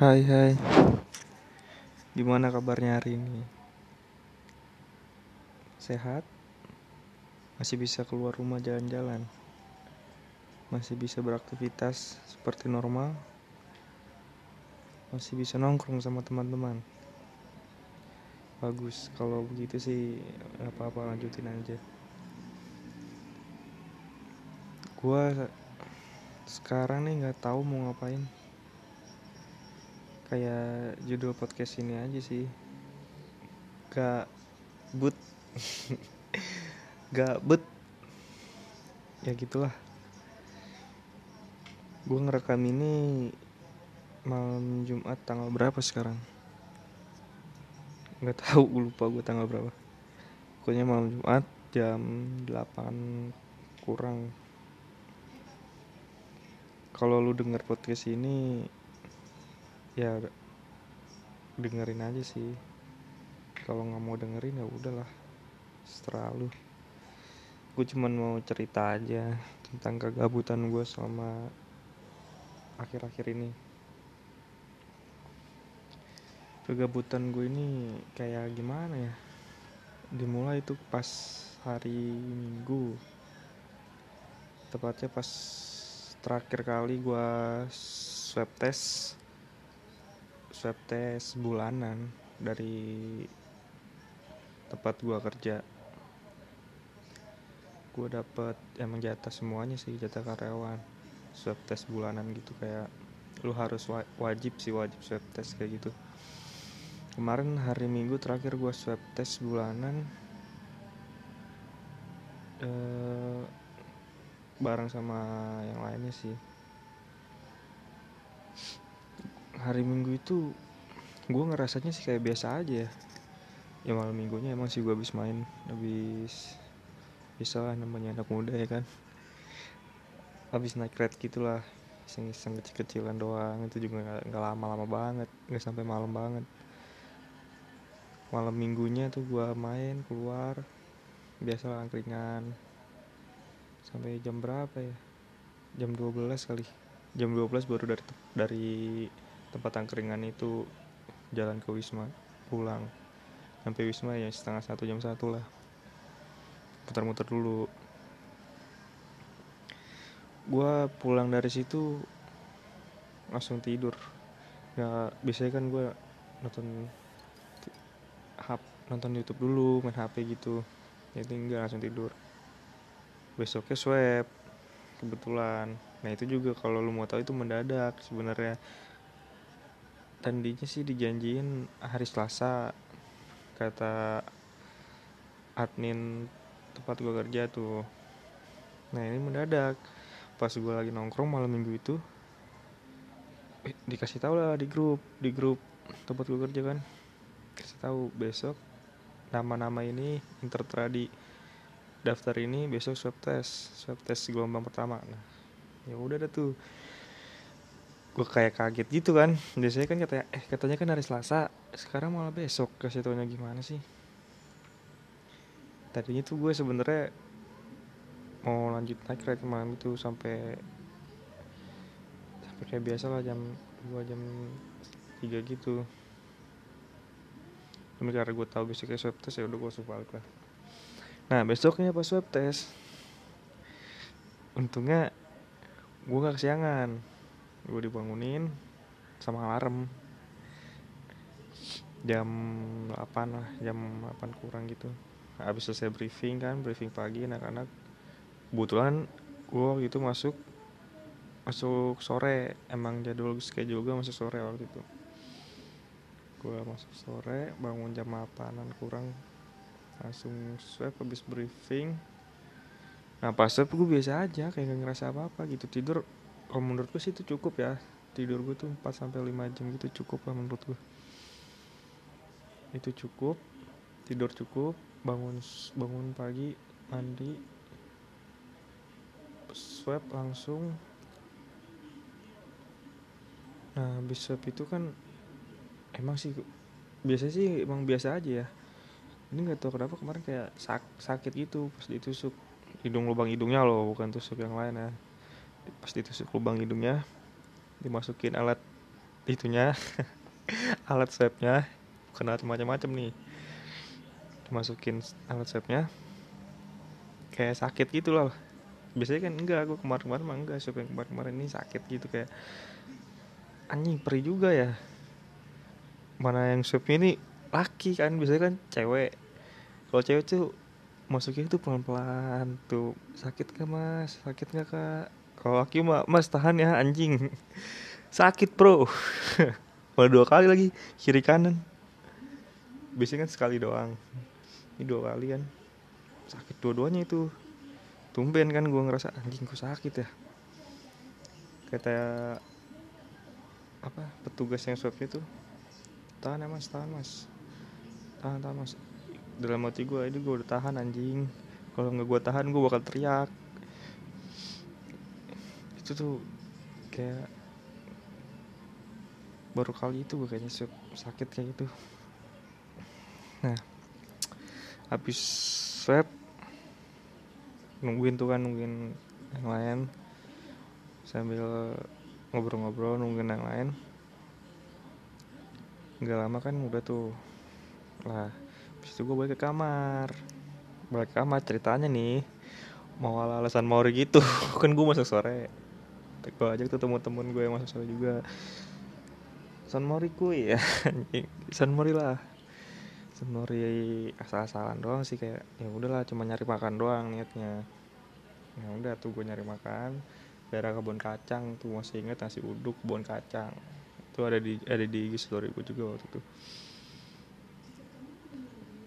Hai hai Gimana kabarnya hari ini? Sehat? Masih bisa keluar rumah jalan-jalan? Masih bisa beraktivitas seperti normal? Masih bisa nongkrong sama teman-teman? Bagus, kalau begitu sih apa-apa lanjutin aja Gua sekarang nih nggak tahu mau ngapain kayak judul podcast ini aja sih. Gak but. Gak but. Ya gitulah. Gue ngerekam ini malam Jumat tanggal berapa sekarang? Nggak tahu gue lupa gue tanggal berapa. Pokoknya malam Jumat jam 8 kurang. Kalau lu denger podcast ini ya dengerin aja sih. Kalau nggak mau dengerin ya udahlah. Setelah lu. Gue cuman mau cerita aja tentang kegabutan gue selama akhir-akhir ini. Kegabutan gue ini kayak gimana ya? Dimulai itu pas hari minggu. Tepatnya pas terakhir kali gue swab test swab test bulanan dari tempat gua kerja. Gua dapet emang jatah semuanya sih jatah karyawan swab test bulanan gitu kayak lu harus wajib sih wajib swab test kayak gitu. Kemarin hari minggu terakhir gua swab test bulanan eh, bareng sama yang lainnya sih hari minggu itu gue ngerasanya sih kayak biasa aja ya. Ya malam minggunya emang sih gue habis main habis bisa lah namanya anak muda ya kan. Habis naik red gitulah iseng-iseng kecil-kecilan doang itu juga nggak lama-lama banget nggak sampai malam banget. Malam minggunya tuh gue main keluar biasa lah angkringan. Sampai jam berapa ya? Jam 12 kali. Jam 12 baru dari dari tempat angkringan itu jalan ke Wisma pulang. Sampai Wisma ya setengah satu jam satu lah. Muter-muter dulu. Gue pulang dari situ langsung tidur. Ya biasanya kan gue nonton hap nonton YouTube dulu main HP gitu. Ya tinggal langsung tidur. Besoknya swab kebetulan. Nah itu juga kalau lu mau tahu itu mendadak sebenarnya tadinya sih dijanjiin hari Selasa kata admin tempat gue kerja tuh. Nah ini mendadak. Pas gue lagi nongkrong malam minggu itu eh, dikasih tahu lah di grup di grup tempat gue kerja kan. Kasih tahu besok nama-nama ini yang tertera di daftar ini besok swab test swab test gelombang pertama. Nah ya udah dah tuh gue kayak kaget gitu kan. Biasanya kan katanya eh katanya kan hari Selasa sekarang malah besok. Kasih taunya gimana sih? Tadinya tuh gue sebenarnya mau lanjut naik kereta malam itu sampai sampai kayak biasa lah jam dua jam tiga gitu. Tapi karena gue tahu besoknya swab test ya udah gue balik lah. Nah besoknya pas swab test untungnya gue gak kesiangan gue dibangunin sama alarm. Jam 8 lah jam 8 kurang gitu. Habis selesai briefing kan briefing pagi anak-anak. Kebetulan gue waktu itu masuk masuk sore. Emang jadwal schedule gue masuk sore waktu itu. Gue masuk sore bangun jam 8 kurang. Langsung swab habis briefing. Nah pas swab gue biasa aja kayak gak ngerasa apa-apa gitu. Tidur kalau menurut gue sih itu cukup ya. Tidur gue tuh 4 sampai 5 jam gitu cukup lah menurut gue itu cukup tidur cukup bangun bangun pagi mandi swab langsung. Nah habis itu kan emang sih biasa sih emang biasa aja ya. Ini nggak tahu kenapa kemarin kayak sak sakit gitu pas ditusuk. Hidung lubang hidungnya loh bukan tusuk yang lain ya pas ditusuk lubang hidungnya. Dimasukin alat itunya alat swabnya. Kena macam-macam nih. Dimasukin alat swabnya. Kayak sakit gitu loh. Biasanya kan enggak aku kemarin-kemarin mah enggak swab yang kemarin-kemarin ini sakit gitu kayak anjing perih juga ya. Mana yang swab ini laki kan biasanya kan cewek. Kalau cewek tuh masuknya itu pelan-pelan tuh. Sakit gak mas? Sakit gak kak kalau laki mah mas tahan ya anjing. Sakit bro. Malah dua kali lagi kiri kanan. Biasanya kan sekali doang. Ini dua kali kan. Sakit dua-duanya itu. Tumben kan gue ngerasa anjing gue sakit ya? Kata apa petugas yang swab itu tahan ya mas tahan mas. Tahan tahan mas. Dalam hati gue ini gue udah tahan anjing. Kalau nggak gue tahan gue bakal teriak itu tuh kayak baru kali itu gue kayaknya sakit kayak gitu. Nah habis swab nungguin tuh kan nungguin yang lain. Sambil ngobrol-ngobrol nungguin yang lain. Nggak lama kan udah tuh lah habis itu gue balik ke kamar. Balik ke kamar ceritanya nih mau alasan mau gitu. Kan gue masuk sore gue ajak tuh temen-temen gue yang masuk sore juga. San Mori kuy ya. San Mori lah. San Mori asal-asalan doang sih kayak ya udahlah cuma nyari makan doang niatnya. Ya udah tuh gue nyari makan daerah kebun kacang tuh masih inget nasi uduk kebun kacang. Itu ada di ada di Gislo ribu juga waktu itu.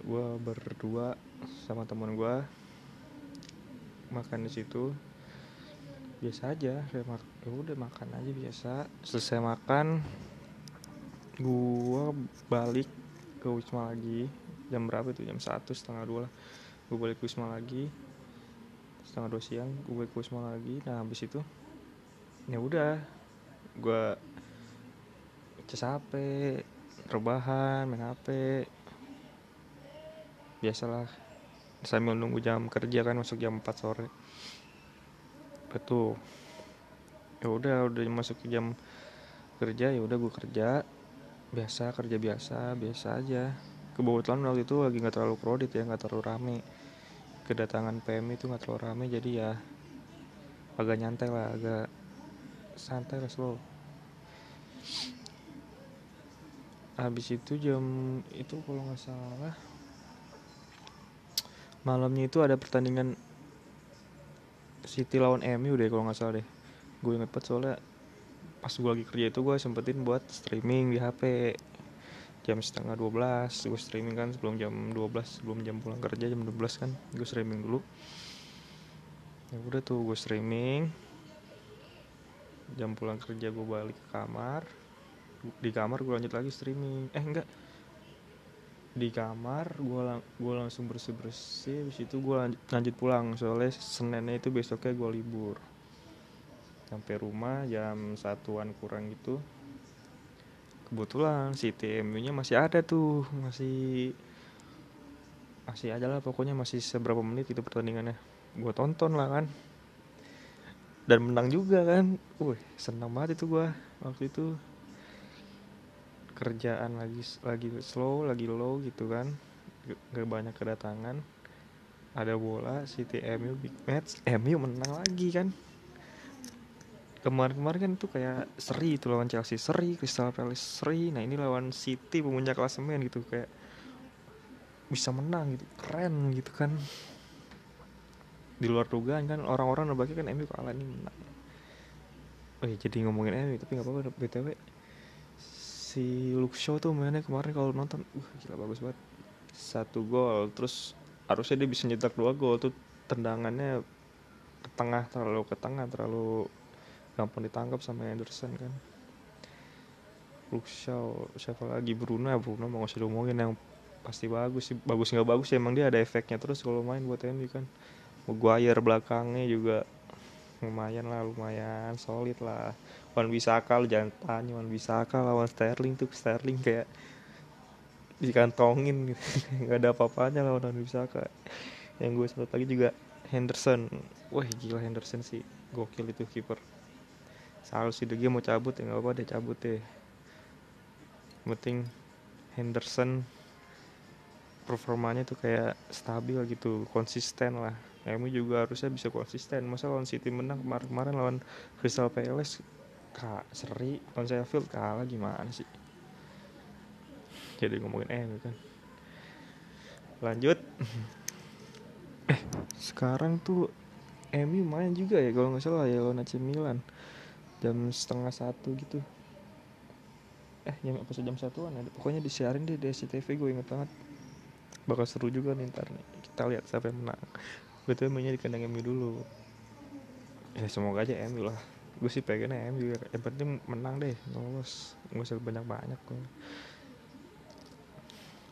Gue berdua sama teman gue makan di situ biasa aja ya udah makan aja biasa. Selesai makan gue balik ke wisma lagi. Jam berapa itu? Jam satu setengah dua lah. Gue balik ke wisma lagi. Setengah dua siang gue balik ke wisma lagi. Nah habis itu ya udah. Gue cas HP rebahan main HP biasalah sambil nunggu jam kerja kan masuk jam 4 sore betul ya udah udah masuk ke jam kerja ya udah gue kerja. Biasa kerja biasa biasa aja. Kebetulan waktu itu lagi nggak terlalu crowded ya nggak terlalu rame. Kedatangan PM itu nggak terlalu rame jadi ya agak nyantai lah agak santai lah slow. Habis itu jam itu kalau nggak salah malamnya itu ada pertandingan City lawan MU deh kalau nggak salah deh. Gue inget banget soalnya pas gue lagi kerja itu gue sempetin buat streaming di HP jam setengah 12 gue streaming kan sebelum jam 12 sebelum jam pulang kerja jam 12 kan gue streaming dulu. Ya udah tuh gue streaming. Jam pulang kerja gue balik ke kamar. Di kamar gue lanjut lagi streaming. Eh enggak di kamar gue lang gue langsung bersih bersih habis itu gue lanjut, lanjut pulang. Soalnya seninnya itu besoknya gue libur. Sampai rumah jam satuan kurang gitu. Kebetulan si TMU nya masih ada tuh masih masih aja lah pokoknya masih seberapa menit itu pertandingannya. Gue tonton lah kan. Dan menang juga kan. Wih senang banget itu gue waktu itu kerjaan lagi lagi slow lagi low gitu kan. Gak banyak kedatangan. Ada bola City MU big match MU menang lagi kan. Kemarin-kemarin kan tuh kayak seri itu lawan Chelsea seri Crystal Palace seri. Nah ini lawan City pemuncak klasemen gitu kayak bisa menang gitu keren gitu kan. Di luar dugaan kan orang-orang nebaknya kan MU kalah nih menang. Oh ya jadi ngomongin MU tapi nggak apa-apa btw si Luke Shaw tuh mainnya kemarin kalau nonton uh gila bagus banget. Satu gol terus harusnya dia bisa nyetak dua gol tuh tendangannya ke tengah terlalu ke tengah terlalu gampang ditangkap sama Anderson kan. Luke Shaw siapa lagi? Bruno ya Bruno mau usah ngomongin yang pasti bagus sih. Bagus nggak bagus ya emang dia ada efeknya terus kalau main buat MU kan. Maguire belakangnya juga lumayan lah lumayan solid lah Wan Bisaka lu jangan tanya Wan Bisaka lawan Sterling tuh. Sterling kayak dikantongin gitu. Nggak ada apa-apanya lawan Wan Bisaka yang gue satu lagi juga Henderson. Wah gila Henderson sih. Gokil itu kiper. Salah sih dia mau cabut ya nggak apa deh cabut deh. Penting Henderson performanya tuh kayak stabil gitu konsisten lah. MU juga harusnya bisa konsisten. Masa lawan City menang kemarin-kemarin lawan Crystal Palace kak seri lawan Sheffield kalah gimana sih? Jadi ngomongin MU kan? Lanjut. Eh sekarang tuh MU main juga ya kalau nggak salah ya lawan AC Milan. Jam setengah satu gitu. Eh jam apa jam satuan ada pokoknya disiarin deh di SCTV gue inget banget. Bakal seru juga nih ntar nih. Kita lihat siapa yang menang. Tuh mainnya di kandang MU dulu. Ya semoga aja MU lah gue sih pengennya MU ya yang penting menang deh lolos. Nggak usah banyak banyak kok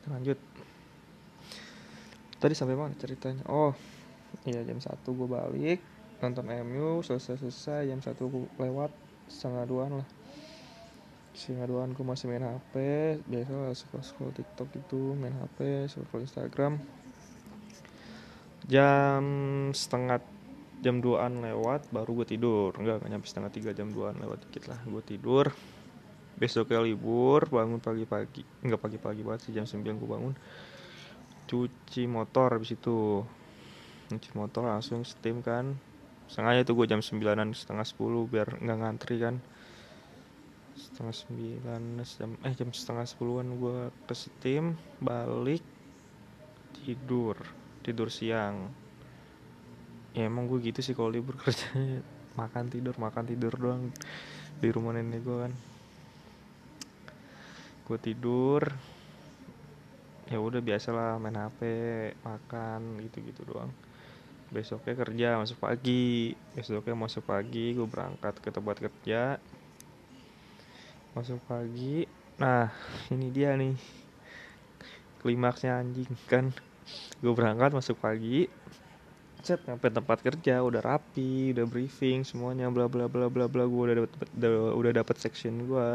lanjut. Tadi sampai mana ceritanya? Oh iya jam satu gue balik nonton MU selesai selesai jam satu lewat setengah duaan lah. Setengah duaan gue masih main HP biasa lah scroll scroll TikTok gitu main HP scroll Instagram. Jam setengah jam 2an lewat baru gue tidur. Enggak enggak nyampe setengah tiga jam 2an lewat dikit lah gue tidur. Besoknya libur bangun pagi-pagi. Enggak pagi-pagi banget sih jam 9 gue bangun. Cuci motor habis itu. Cuci motor langsung steam kan. Sengaja tuh gue jam 9an setengah 10 biar nggak ngantri kan. Setengah 9 jam eh jam setengah 10an gue ke steam balik tidur. Tidur siang ya emang gue gitu sih kalau libur kerjanya. Makan tidur makan tidur doang. Di rumah nenek gue kan. Gue tidur. Ya udah biasalah main hp makan gitu gitu doang. Besoknya kerja masuk pagi. Besoknya masuk pagi gue berangkat ke tempat kerja. Masuk pagi. Nah ini dia nih. Klimaksnya anjing kan. Gue berangkat masuk pagi set sampai tempat kerja udah rapi udah briefing semuanya bla bla bla bla bla. Gue udah dapet udah, dapet section gue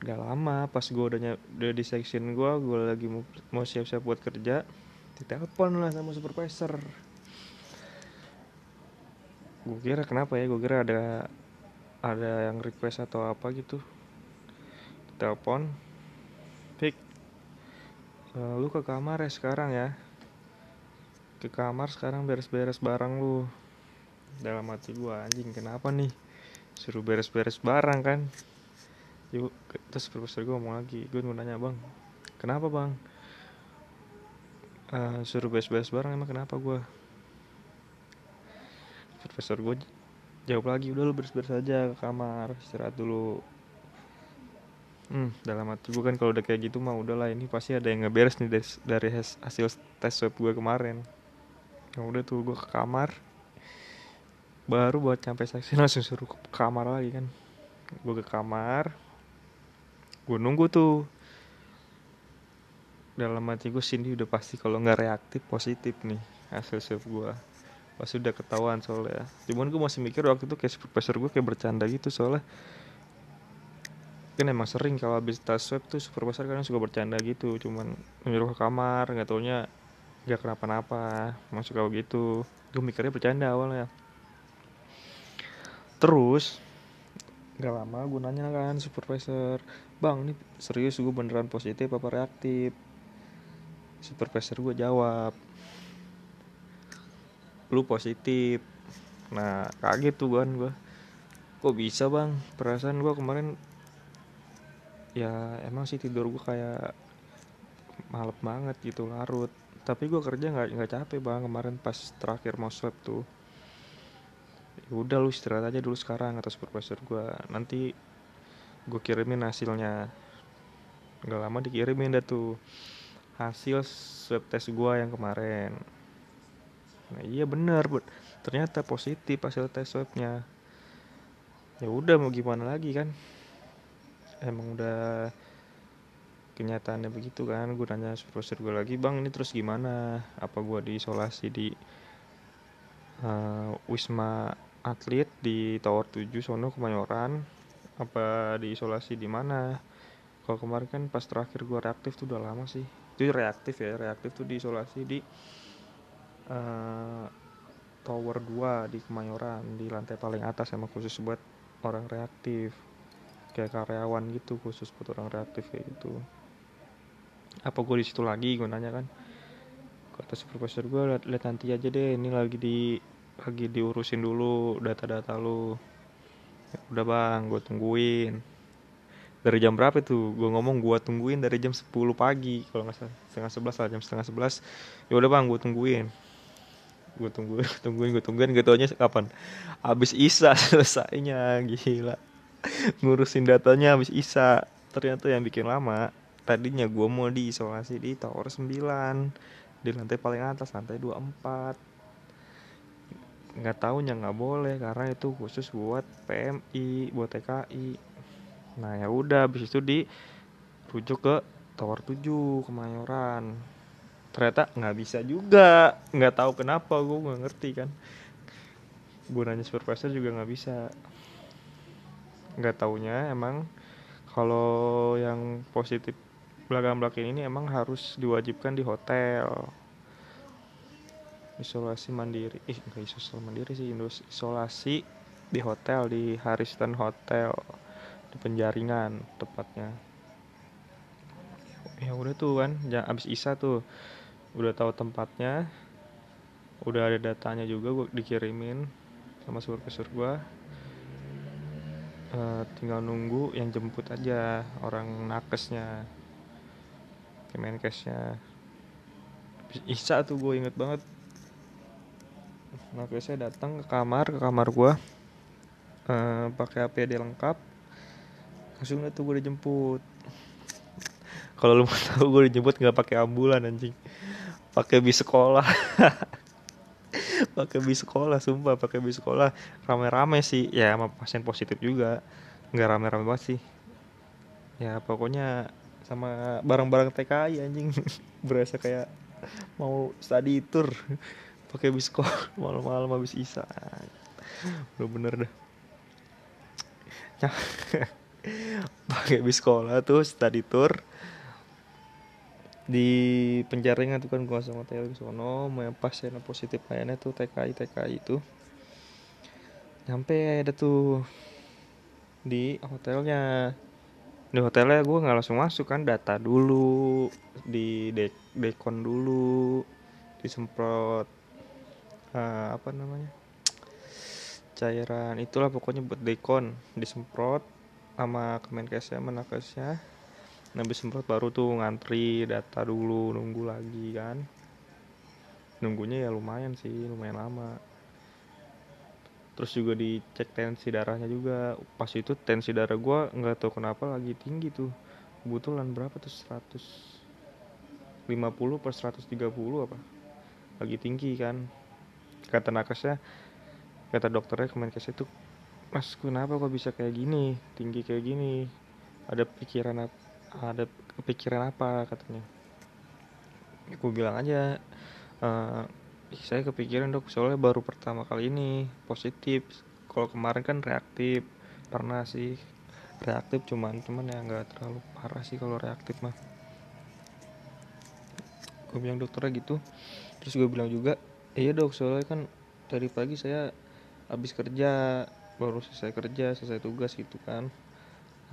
gak lama pas gue udah udah di section gue gue lagi mau mau siap siap buat kerja ditelepon lah sama supervisor. Gue kira kenapa ya gue kira ada ada yang request atau apa gitu. Telepon Pik uh, lu ke kamar ya sekarang ya ke kamar sekarang beres-beres barang lu. Dalam hati gua anjing kenapa nih? Suruh beres-beres barang kan. Yuk terus profesor gua ngomong lagi. Gue mau nanya bang kenapa bang? Uh, suruh beres-beres barang emang kenapa gua? Profesor gua jawab lagi udah lu beres-beres aja ke kamar istirahat dulu. Hmm, dalam hati gue kan kalau udah kayak gitu mah udahlah ini pasti ada yang ngeberes nih dari, dari hasil tes swab gue kemarin ya udah tuh gue ke kamar. Baru buat sampai seksi langsung suruh ke kamar lagi kan. Gue ke kamar. Gue nunggu tuh. Dalam hati gue sini udah pasti kalau nggak reaktif positif nih hasil swab gue pas udah ketahuan soalnya. Cuman gue masih mikir waktu itu kayak supervisor gue kayak bercanda gitu soalnya. Kan emang sering kalau habis tes swab tuh supervisor kadang suka bercanda gitu cuman menyuruh ke kamar nggak taunya gak kenapa-napa masuk kau gitu gue mikirnya bercanda awalnya. Terus gak lama gue nanya kan supervisor bang ini serius gue beneran positif apa reaktif? Supervisor gue jawab lu positif. Nah kaget tuh kan gue kok bisa bang? Perasaan gue kemarin ya emang sih tidur gue kayak malep banget gitu larut tapi gue kerja nggak nggak capek bang. Kemarin pas terakhir mau swab tuh ya udah lu istirahat aja dulu sekarang atas supervisor gue nanti gue kirimin hasilnya. Nggak lama dikirimin dah tuh hasil swab tes gue yang kemarin. Nah iya bener ternyata positif hasil tes swabnya. Ya udah mau gimana lagi kan? Emang udah kenyataannya begitu kan. Gue nanya supervisor gue lagi bang ini terus gimana? Apa gue diisolasi di uh, wisma atlet di tower 7 sono kemayoran? Apa diisolasi di mana? Kalau kemarin kan pas terakhir gue reaktif tuh udah lama sih. Itu reaktif ya reaktif tuh diisolasi di uh, tower 2 di kemayoran di lantai paling atas emang khusus buat orang reaktif. Kayak karyawan gitu khusus buat orang reaktif kayak gitu apa gue di situ lagi? Gue nanya kan. Kata supervisor gue liat, liat nanti aja deh ini lagi di lagi diurusin dulu data-data lu. Ya udah bang gue tungguin. Dari jam berapa tuh gue ngomong gue tungguin dari jam 10 pagi. Kalau nggak salah setengah sebelas lah jam setengah sebelas. Ya udah bang gue tungguin. Gue tungguin gue tungguin gue tungguin. Gue taunya kapan? Abis isa selesainya gila. Ngurusin datanya abis isa. Ternyata yang bikin lama tadinya gue mau diisolasi di tower 9 di lantai paling atas lantai 24 nggak tahunya nggak boleh karena itu khusus buat PMI buat TKI nah ya udah habis itu dirujuk ke Tower 7 Kemayoran ternyata nggak bisa juga. Nggak tahu kenapa gue nggak ngerti kan. Gue nanya supervisor juga nggak bisa. Nggak taunya emang kalau yang positif belakang belakang ini emang harus diwajibkan di hotel. Isolasi mandiri ih enggak isolasi mandiri sih isolasi di hotel di Haristan Hotel di penjaringan tepatnya. Ya udah tuh kan jangan abis isa tuh udah tahu tempatnya udah ada datanya juga gue dikirimin sama gue uh, tinggal nunggu yang jemput aja orang nakesnya Kemenkesnya Isa tuh gue inget banget. Makanya saya datang ke kamar ke kamar gue uh, pakai APD lengkap. Langsung tuh gue dijemput. Kalau lu mau tahu gue dijemput nggak pakai ambulan anjing. Pakai bis sekolah. Pakai bis sekolah sumpah pakai bis sekolah. Rame-rame sih. Ya sama pasien positif juga. Nggak rame-rame banget sih. Ya pokoknya sama barang-barang TKI anjing. Berasa kayak mau study tour pakai bis sekolah malam-malam habis isa. Bener-bener dah. Pakai bis sekolah tuh study tour. Di penjaringan tuh kan gua sama di sono yang pasien positif lainnya tuh TKI TKI itu. Nyampe ada tuh di hotelnya di hotelnya gue nggak langsung masuk kan data dulu di dek dekon dulu disemprot uh, apa namanya cairan itulah pokoknya buat dekon disemprot sama kemenkesnya menakesnya. Nabi semprot baru tuh ngantri data dulu nunggu lagi kan. Nunggunya ya lumayan sih lumayan lama terus juga dicek tensi darahnya juga. Pas itu tensi darah gue nggak tahu kenapa lagi tinggi tuh. Kebetulan berapa tuh? 150 per 130 apa? Lagi tinggi kan. Kata nakesnya kata dokternya Kemenkes itu mas kenapa kok bisa kayak gini? Tinggi kayak gini. Ada pikiran apa ada kepikiran apa? katanya. Aku bilang aja uh, saya kepikiran dok. Soalnya baru pertama kali ini positif. Kalau kemarin kan reaktif. Pernah sih. Reaktif cuman cuman ya nggak terlalu parah sih kalau reaktif mah. Gue bilang dokternya gitu. Terus gue bilang juga iya dok. Soalnya kan tadi pagi saya habis kerja. Baru selesai kerja selesai tugas gitu kan.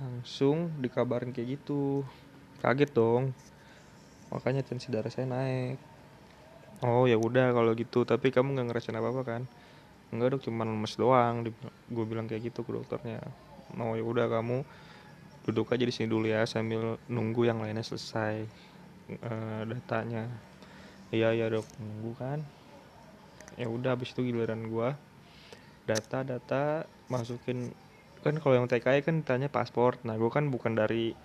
Langsung dikabarin kayak gitu. Kaget dong. Makanya tensi darah saya naik oh ya udah kalau gitu. Tapi kamu nggak ngerasain apa apa kan? Enggak dok cuma lemes doang gue bilang kayak gitu ke dokternya. Oh ya udah kamu duduk aja di sini dulu ya sambil nunggu yang lainnya selesai uh, datanya. Iya iya dok nunggu kan? Ya udah habis itu giliran gua data-data masukin. Kan kalau yang TKI kan tanya paspor. Nah gue kan bukan dari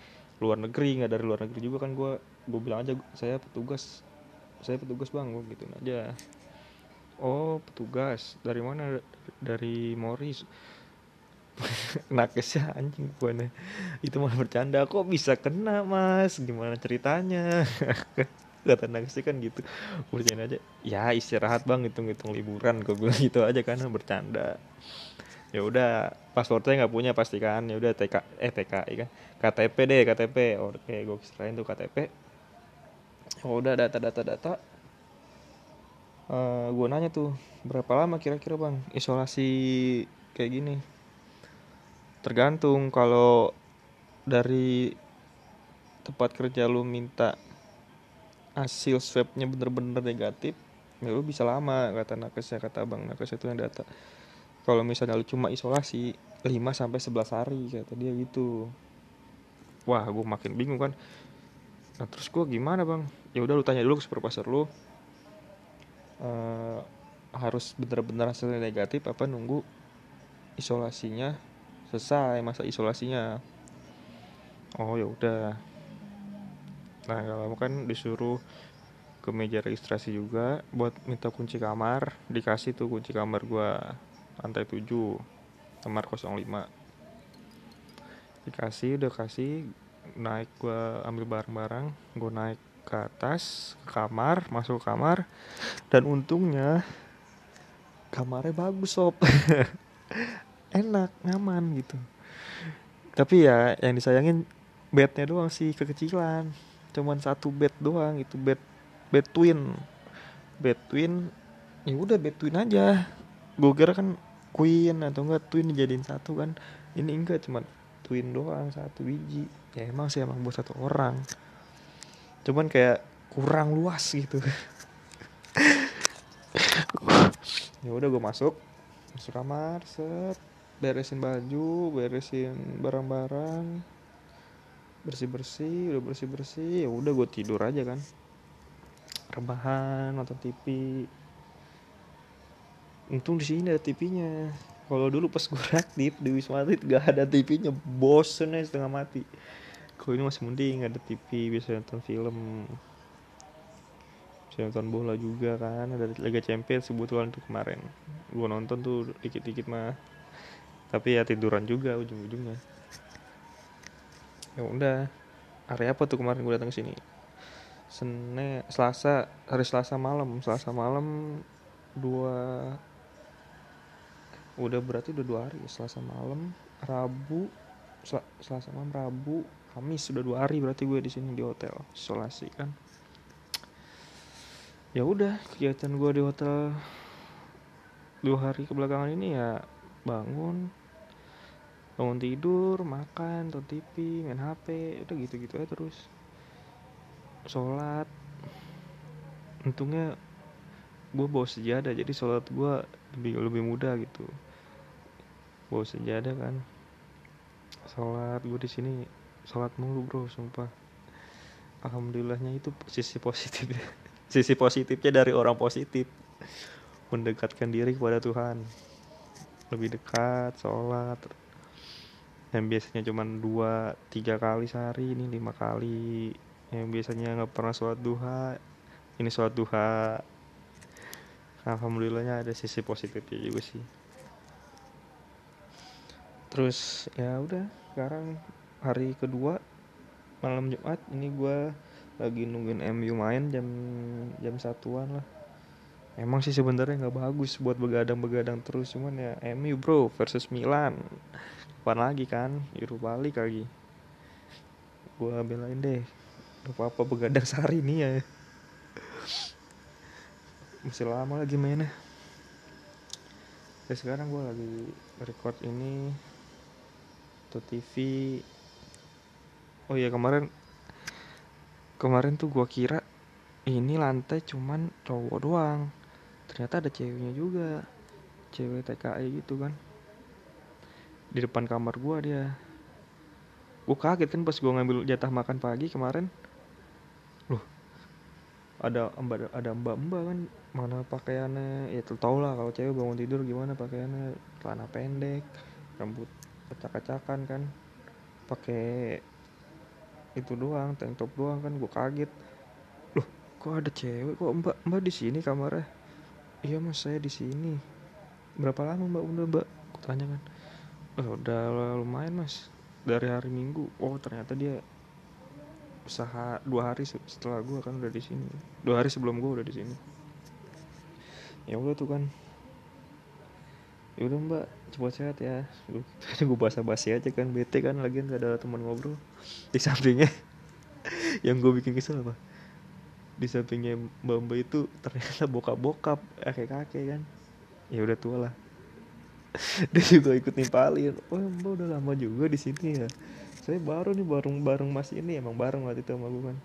luar negeri nggak dari luar negeri juga kan gue gue bilang aja saya petugas saya petugas bang gue gitu aja oh petugas. Dari mana? Dari Morris. Nakesnya anjing gue itu malah bercanda. Kok bisa kena mas? Gimana ceritanya? Kata nangis kan gitu. Urusin aja. Ya istirahat bang. Hitung hitung liburan. Gue bilang gitu aja kan bercanda. Ya udah pasportnya nggak punya pasti kan. Ya udah TK eh TKI kan. KTP deh KTP oke gue serahin tuh KTP oh udah data data data uh, eh, gue nanya tuh berapa lama kira-kira bang isolasi kayak gini? Tergantung kalau dari tempat kerja lu minta hasil swabnya bener-bener negatif ya lu bisa lama kata nakesnya kata abang nakes itu yang data. Kalau misalnya lu cuma isolasi 5 sampai 11 hari kata dia gitu. Wah gue makin bingung kan nah terus gue gimana bang? Ya udah lu tanya dulu ke supervisor lu. Uh, harus bener-bener hasilnya negatif apa nunggu isolasinya selesai masa isolasinya? Oh ya udah. Nah kalau kan disuruh ke meja registrasi juga buat minta kunci kamar. Dikasih tuh kunci kamar gua lantai 7 kamar 05 dikasih udah kasih naik gua ambil barang-barang gua naik ke atas ke kamar masuk ke kamar. Dan untungnya kamarnya bagus sob. Enak nyaman gitu. Tapi ya yang disayangin bednya doang sih kekecilan. Cuman satu bed doang itu bed bed twin. Bed twin ya udah bed twin aja. Gue kira kan queen atau enggak twin dijadiin satu kan. Ini enggak cuma twin doang satu biji. Ya emang sih emang buat satu orang. Cuman kayak kurang luas gitu. Ya udah gue masuk. Masuk kamar set. Beresin baju beresin barang-barang. Bersih bersih udah bersih bersih ya udah gue tidur aja kan. Rebahan nonton TV untung di sini ada TV-nya kalau dulu pas gue reaktif di Wisma Atlet gak ada TV-nya bosen ya setengah mati. Kalau ini masih mending ada TV bisa nonton film. Bisa nonton bola juga kan ada Liga Champions kebetulan tuh kemarin. Gue nonton tuh dikit-dikit mah. Tapi ya tiduran juga ujung-ujungnya. Ya udah hari apa tuh kemarin gue datang ke sini? Senin Selasa hari Selasa malam. Selasa malam dua udah berarti udah dua hari Selasa malam Rabu Sel Selasa malam Rabu Kamis sudah dua hari berarti gue di sini di hotel isolasi kan? Ya udah kegiatan gue di hotel dua hari kebelakangan ini ya bangun bangun tidur makan nonton TV main HP udah gitu gitu aja terus. Sholat. Untungnya gue bawa sejadah jadi sholat gue lebih lebih mudah gitu. Bawa sejadah kan. Sholat gue di sini sholat mulu bro sumpah. Alhamdulillahnya itu sisi positif sisi positifnya dari orang positif. Mendekatkan diri kepada Tuhan. Lebih dekat sholat. Yang biasanya cuma dua tiga kali sehari ini lima kali. Yang biasanya nggak pernah sholat duha ini sholat duha alhamdulillahnya ada sisi positifnya juga sih. Terus ya udah sekarang hari kedua malam Jumat ini gue lagi nungguin MU main jam jam satuan lah. Emang sih sebenarnya nggak bagus buat begadang-begadang terus cuman ya MU bro versus Milan. Kapan lagi kan? Europa balik lagi. Gue belain deh. Apa apa begadang sehari nih ya masih lama lagi mainnya. Ya sekarang gue lagi record ini tuh TV oh iya kemarin kemarin tuh gue kira ini lantai cuman cowok doang. Ternyata ada ceweknya juga. Cewek TKI gitu kan. Di depan kamar gua dia. Gue kaget kan pas gue ngambil jatah makan pagi kemarin ada mbak ada mbak mbak kan mana pakaiannya ya tau lah kalau cewek bangun tidur gimana pakaiannya celana pendek rambut acak-acakan kan. Pakai itu doang tank top doang kan gue kaget. Loh kok ada cewek kok mbak mbak di sini kamarnya? Iya mas saya di sini. Berapa lama mbak udah mbak? Aku tanya kan. Oh, udah lumayan mas dari hari minggu. Oh ternyata dia usaha dua hari setelah gue kan udah di sini. Dua hari sebelum gue udah di sini. Ya udah tuh kan. Ya udah mbak. Cepat sehat ya. Gue bahasa basi aja kan. Bete kan lagi gak ada teman ngobrol. Di sampingnya yang gue bikin kesel apa? Di sampingnya mbak mbak itu ternyata bokap bokap kakek kakek kan. Ya udah tua lah. Dia juga ikut nimpalin. Oh mbak udah lama juga di sini ya saya baru nih bareng bareng mas ini emang bareng waktu itu sama gue kan.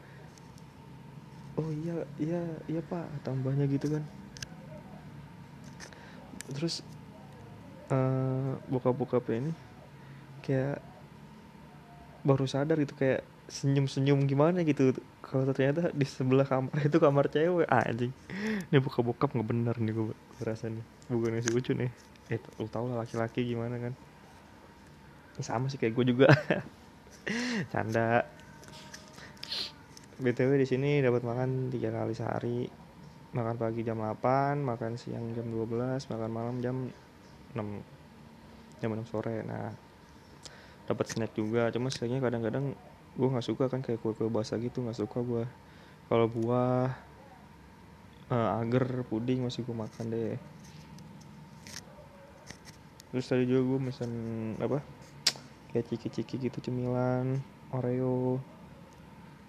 Oh iya iya iya pak tambahnya gitu kan. Terus uh, buka-buka ini kayak baru sadar gitu kayak senyum-senyum gimana gitu. Kalau ternyata di sebelah kamar itu kamar cewek ah, anjing. Ini buka bokap nggak bener nih gue rasa nih bukan si lucu nih. Eh lu tau lah laki-laki gimana kan. Sama sih kayak gue juga canda. Btw di sini dapat makan tiga kali sehari. Makan pagi jam 8 makan siang jam 12 makan malam jam 6 jam 6 sore. Nah dapat snack juga. Cuma snacknya kadang-kadang gue nggak suka kan kayak kue-kue basah gitu nggak suka gue kalau buah uh, agar puding masih gue makan deh. Terus tadi juga gue mesen apa kayak ciki-ciki gitu cemilan oreo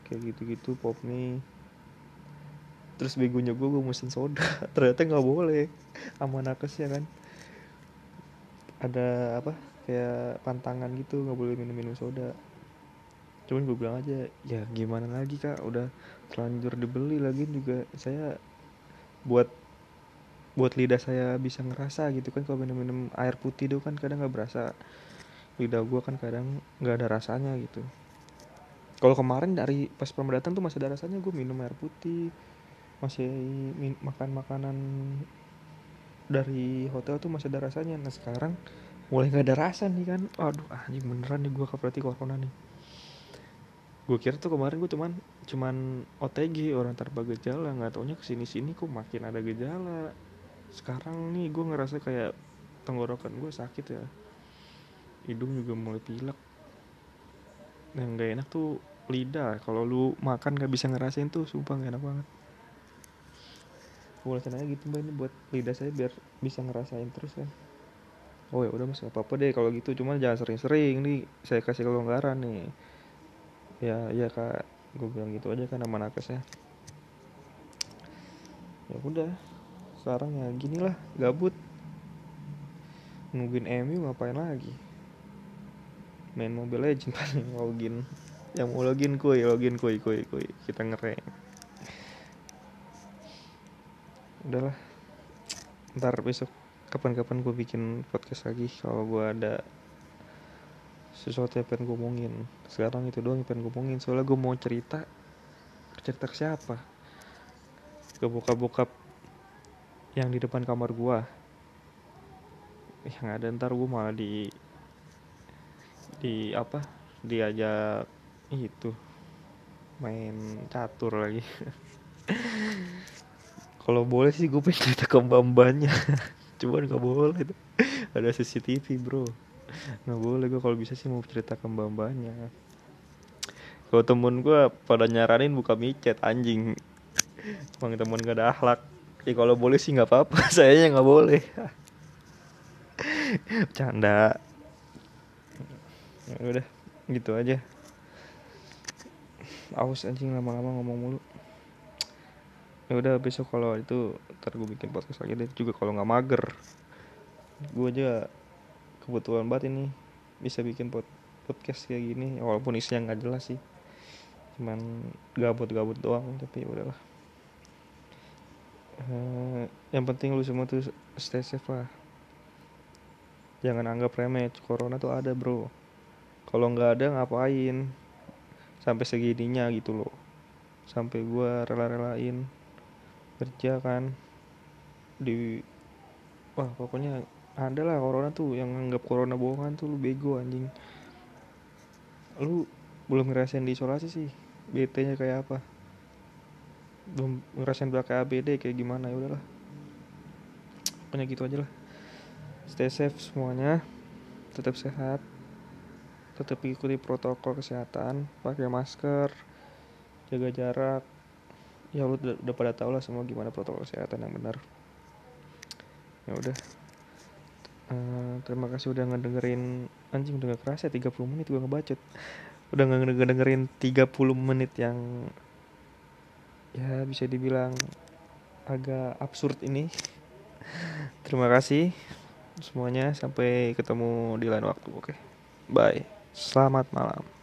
kayak gitu-gitu pop mie. Terus begonya gue gue mesen soda. Ternyata nggak boleh. Sama nakesnya kan? Ada apa kayak pantangan gitu nggak boleh minum minum soda. Cuman gue bilang aja ya gimana lagi kak? Udah terlanjur dibeli lagi juga. Saya buat buat lidah saya bisa ngerasa gitu kan kalau minum minum air putih itu kan kadang nggak berasa lidah gue kan kadang nggak ada rasanya gitu. Kalau kemarin dari pas datang tuh masih ada rasanya gue minum air putih masih makan makanan dari hotel tuh masih ada rasanya. Nah sekarang mulai nggak ada rasa nih kan. Aduh anjing beneran nih gue berarti corona nih. Gue kira tuh kemarin gue cuman cuman OTG orang tanpa gejala. Nggak taunya ke sini sini kok makin ada gejala. Sekarang nih gue ngerasa kayak tenggorokan gue sakit ya hidung juga mulai pilek. Yang gak enak tuh lidah. Kalau lu makan gak bisa ngerasain tuh sumpah gak enak banget. Gue aja gitu mbak ini buat lidah saya biar bisa ngerasain terus kan. Oh ya udah mas apa apa deh kalau gitu. Cuma jangan sering-sering nih saya kasih kelonggaran nih. Ya ya kak. Gue bilang gitu aja kan sama nakes ya ya udah sekarang ya gini lah gabut. Nungguin MU ngapain lagi main Mobile Legend paling login. Yang mau login kuy login kuy kuy kuy. Kita ngereng udahlah. Ntar besok kapan-kapan gue bikin podcast lagi kalau gue ada sesuatu yang pengen gue ngomongin sekarang itu doang yang pengen gue ngomongin soalnya gue mau cerita cerita ke siapa? Ke bokap-bokap yang di depan kamar gue yang ada. Ntar gue malah di di apa diajak itu main catur lagi. Kalau boleh sih gue pengen cerita ke cuman nggak boleh. Ada CCTV bro. Nggak boleh gue kalau bisa sih mau cerita ke mbak-mbaknya. Kalau temen gue pada nyaranin buka micet anjing. Emang temen gak ada akhlak. Ya kalau boleh sih nggak apa-apa. Sayanya nggak boleh. Canda ya udah gitu aja. Aus anjing lama-lama ngomong mulu. Ya udah besok kalau itu ntar gue bikin podcast lagi deh. Juga kalau nggak mager. Gue aja kebetulan banget ini bisa bikin pod podcast kayak gini. Walaupun isinya nggak jelas sih. Cuman gabut-gabut doang tapi ya udahlah. Uh, yang penting lu semua tuh stay safe lah. Jangan anggap remeh corona tuh ada bro kalau nggak ada ngapain? Sampai segininya gitu loh. Sampai gue rela-relain kerja kan. Di wah pokoknya ada lah corona tuh yang anggap corona bohongan tuh lu bego anjing. Lu belum ngerasain di isolasi sih BT nya kayak apa? Belum ngerasain pakai ABD kayak gimana ya udahlah. Pokoknya gitu aja lah. Stay safe semuanya. Tetap sehat tetap ikuti protokol kesehatan pakai masker jaga jarak. Ya lu udah, udah pada tau lah semua gimana protokol kesehatan yang benar. Ya udah. Uh, terima kasih udah ngedengerin anjing udah gak kerasa 30 menit gue ngebacot. Udah ngedengerin 30 menit yang ya bisa dibilang agak absurd ini. Terima kasih semuanya. Sampai ketemu di lain waktu oke? Okay? bye Selamat malam.